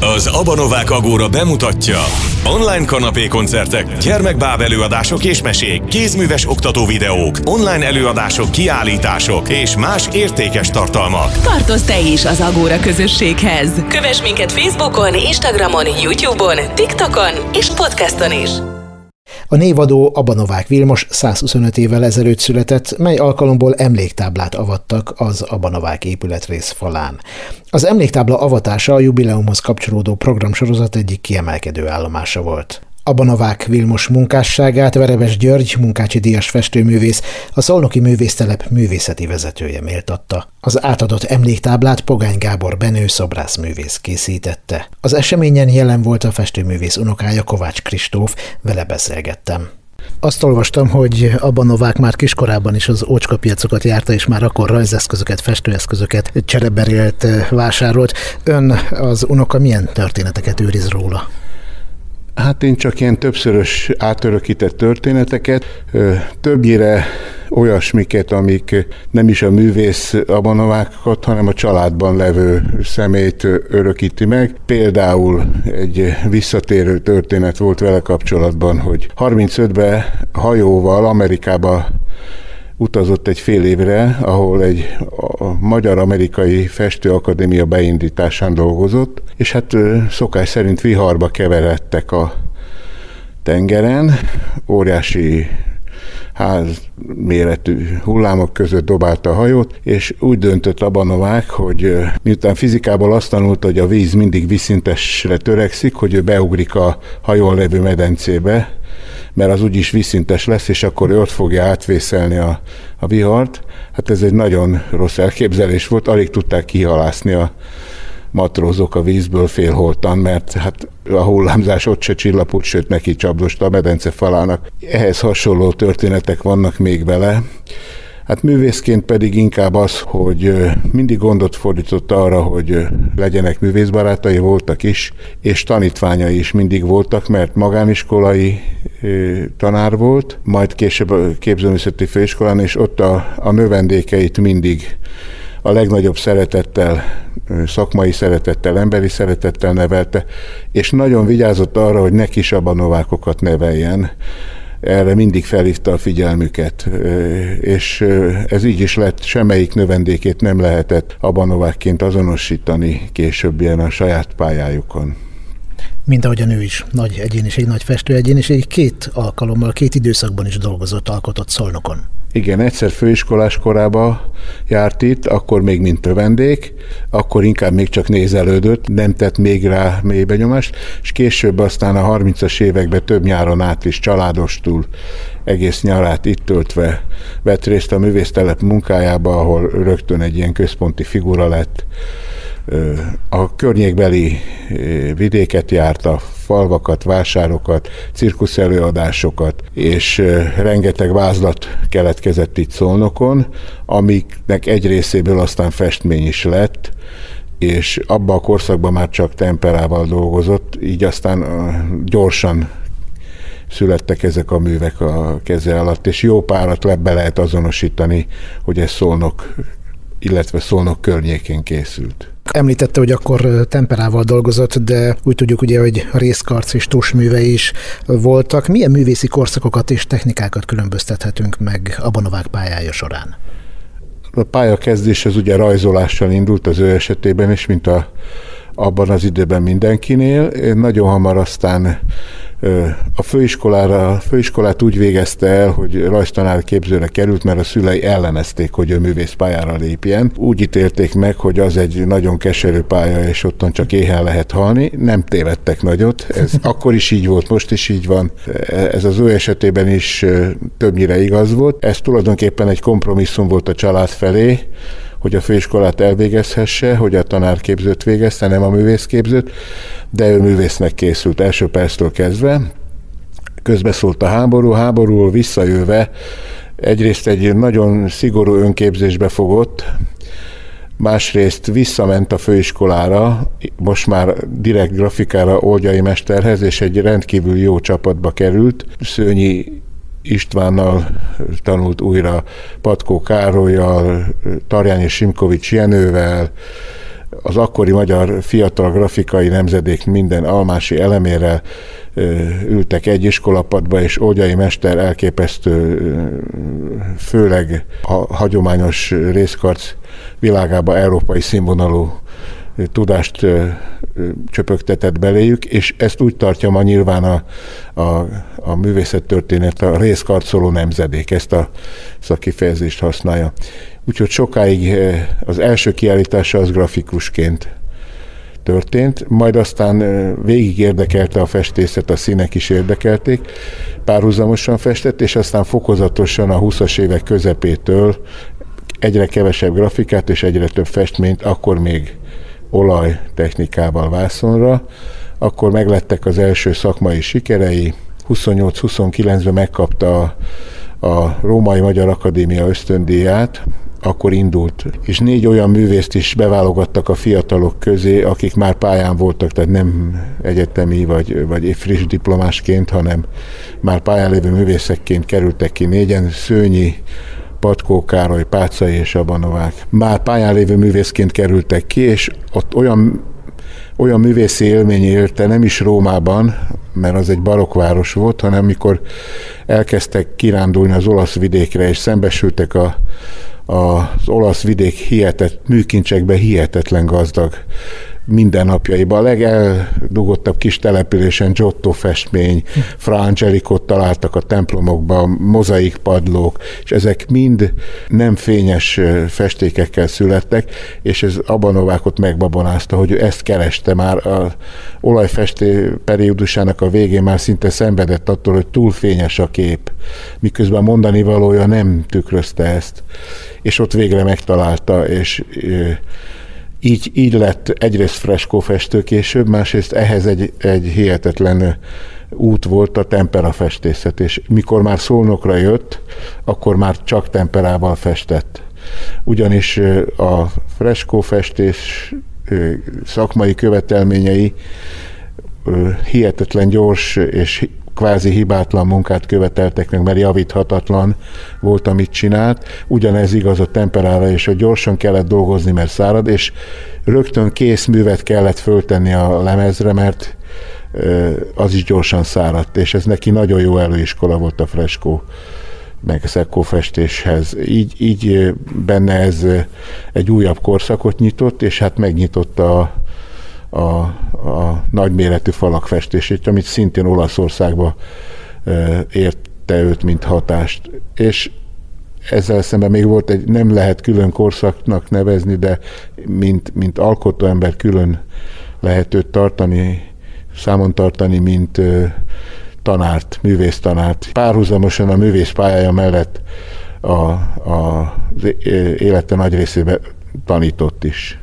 Az Abanovák Agóra bemutatja online kanapé koncertek, gyermekbáb előadások és mesék, kézműves oktató videók, online előadások, kiállítások és más értékes tartalmak. Tartozz te is az Agóra közösséghez. Kövess minket Facebookon, Instagramon, Youtube-on, TikTokon és podcaston is. A névadó Abanovák Vilmos 125 évvel ezelőtt született, mely alkalomból emléktáblát avattak az Abanovák épületrész falán. Az emléktábla avatása a jubileumhoz kapcsolódó programsorozat egyik kiemelkedő állomása volt. Abanovák Vilmos munkásságát Verebes György, munkácsi díjas festőművész, a Szolnoki Művésztelep művészeti vezetője méltatta. Az átadott emléktáblát Pogány Gábor Benő szobrászművész készítette. Az eseményen jelen volt a festőművész unokája Kovács Kristóf, vele beszélgettem. Azt olvastam, hogy Abanovák már kiskorában is az ócskapiacokat járta, és már akkor rajzeszközöket, festőeszközöket csereberélt, vásárolt. Ön az unoka milyen történeteket őriz róla? Hát én csak ilyen többszörös átörökített történeteket, többnyire olyasmiket, amik nem is a művész abanovákat, hanem a családban levő szemét örökíti meg. Például egy visszatérő történet volt vele kapcsolatban, hogy 35-ben hajóval Amerikába utazott egy fél évre, ahol egy Magyar-Amerikai Festőakadémia beindításán dolgozott, és hát szokás szerint viharba keveredtek a tengeren, óriási ház méretű hullámok között dobálta a hajót, és úgy döntött Abanovák, hogy miután fizikából azt tanulta, hogy a víz mindig viszintesre törekszik, hogy ő beugrik a hajón levő medencébe, mert az úgyis vízszintes lesz, és akkor ő ott fogja átvészelni a, a vihart. Hát ez egy nagyon rossz elképzelés volt, alig tudták kihalászni a matrózok a vízből félholtan, mert hát a hullámzás ott se csillapult, sőt neki csapdosta a medence falának. Ehhez hasonló történetek vannak még vele. Hát művészként pedig inkább az, hogy mindig gondot fordított arra, hogy legyenek művészbarátai, voltak is, és tanítványai is mindig voltak, mert magániskolai tanár volt, majd később a képzőművészeti főiskolán, és ott a, a növendékeit mindig a legnagyobb szeretettel, szakmai szeretettel, emberi szeretettel nevelte, és nagyon vigyázott arra, hogy ne kisabanovákokat neveljen, erre mindig felhívta a figyelmüket, és ez így is lett, semmelyik növendékét nem lehetett abanovákként azonosítani később a saját pályájukon mint ahogy a nő is nagy egyéniség, nagy festő egyéniség, két alkalommal, két időszakban is dolgozott, alkotott Szolnokon. Igen, egyszer főiskolás korába járt itt, akkor még mint tövendék, akkor inkább még csak nézelődött, nem tett még rá mély benyomást, és később aztán a 30-as években több nyáron át is családostul egész nyarát itt töltve vett részt a művésztelep munkájába, ahol rögtön egy ilyen központi figura lett a környékbeli vidéket járta, falvakat, vásárokat, cirkuszelőadásokat, és rengeteg vázlat keletkezett itt Szolnokon, amiknek egy részéből aztán festmény is lett, és abban a korszakban már csak temperával dolgozott, így aztán gyorsan születtek ezek a művek a keze alatt, és jó párat be lehet azonosítani, hogy ez Szolnok, illetve Szolnok környékén készült. Említette, hogy akkor temperával dolgozott, de úgy tudjuk ugye, hogy részkarc és tusművei is voltak. Milyen művészi korszakokat és technikákat különböztethetünk meg a Bonovák pályája során? A pályakezdés az ugye rajzolással indult az ő esetében is, mint a, abban az időben mindenkinél. Én nagyon hamar aztán a főiskolára, a főiskolát úgy végezte el, hogy rajztanár képzőre került, mert a szülei ellenezték, hogy ő művész pályára lépjen. Úgy ítélték meg, hogy az egy nagyon keserű pálya, és ottan csak éhen lehet halni. Nem tévedtek nagyot. Ez akkor is így volt, most is így van. Ez az ő esetében is többnyire igaz volt. Ez tulajdonképpen egy kompromisszum volt a család felé, hogy a főiskolát elvégezhesse, hogy a tanárképzőt végezte, nem a művészképzőt, de ő művésznek készült első perctől kezdve. Közbeszólt a háború, háborúról visszajöve egyrészt egy nagyon szigorú önképzésbe fogott, másrészt visszament a főiskolára, most már direkt grafikára Oldjai Mesterhez, és egy rendkívül jó csapatba került. Szőnyi Istvánnal tanult újra, Patkó Károlyjal, Tarjányi Simkovics Jenővel, az akkori magyar fiatal grafikai nemzedék minden almási elemére ültek egy iskolapadba, és Ógyai Mester elképesztő, főleg a hagyományos részkarc világába európai színvonalú tudást csöpögtetett beléjük, és ezt úgy tartja ma nyilván a, a, a művészettörténet, a részkarcoló nemzedék, ezt a, ezt a kifejezést használja. Úgyhogy sokáig az első kiállítása az grafikusként történt, majd aztán végig érdekelte a festészet, a színek is érdekelték, párhuzamosan festett, és aztán fokozatosan a 20-as évek közepétől egyre kevesebb grafikát és egyre több festményt, akkor még olaj technikával vászonra, akkor meglettek az első szakmai sikerei, 28-29-ben megkapta a Római Magyar Akadémia ösztöndíját, akkor indult, és négy olyan művészt is beválogattak a fiatalok közé, akik már pályán voltak, tehát nem egyetemi vagy, vagy friss diplomásként, hanem már pályán lévő művészekként kerültek ki négyen. Szőnyi, Patkó Károly, Pácai és Abanovák. Már pályán lévő művészként kerültek ki, és ott olyan olyan művészi élmény élte, nem is Rómában, mert az egy barokváros volt, hanem amikor elkezdtek kirándulni az olasz vidékre, és szembesültek a, az olasz vidék hihetet, műkincsekben hihetetlen gazdag mindennapjaiban. A legeldugottabb kis településen Giotto festmény, Fra Angelicot találtak a templomokban, mozaik padlók, és ezek mind nem fényes festékekkel születtek, és ez Abanovákot megbabonázta, hogy ő ezt kereste már a olajfesté periódusának a végén már szinte szenvedett attól, hogy túl fényes a kép, miközben mondani valója nem tükrözte ezt. És ott végre megtalálta, és így, így lett egyrészt freskófestő később, másrészt ehhez egy, egy hihetetlen út volt a temperafestészet, és mikor már szolnokra jött, akkor már csak temperával festett. Ugyanis a freskófestés szakmai követelményei hihetetlen gyors és kvázi hibátlan munkát követeltek meg, mert javíthatatlan volt, amit csinált. Ugyanez igaz a temperára, és hogy gyorsan kellett dolgozni, mert szárad, és rögtön kész művet kellett föltenni a lemezre, mert az is gyorsan száradt, és ez neki nagyon jó előiskola volt a freskó meg a szekkófestéshez. Így, így benne ez egy újabb korszakot nyitott, és hát megnyitotta a, a, a nagyméretű falak festését, amit szintén Olaszországba érte őt, mint hatást. És ezzel szemben még volt egy, nem lehet külön korszaknak nevezni, de mint, mint alkotó ember külön lehet őt tartani, számon tartani, mint tanárt, művésztanárt. Párhuzamosan a művész pályája mellett a, a, az élete nagy részében tanított is.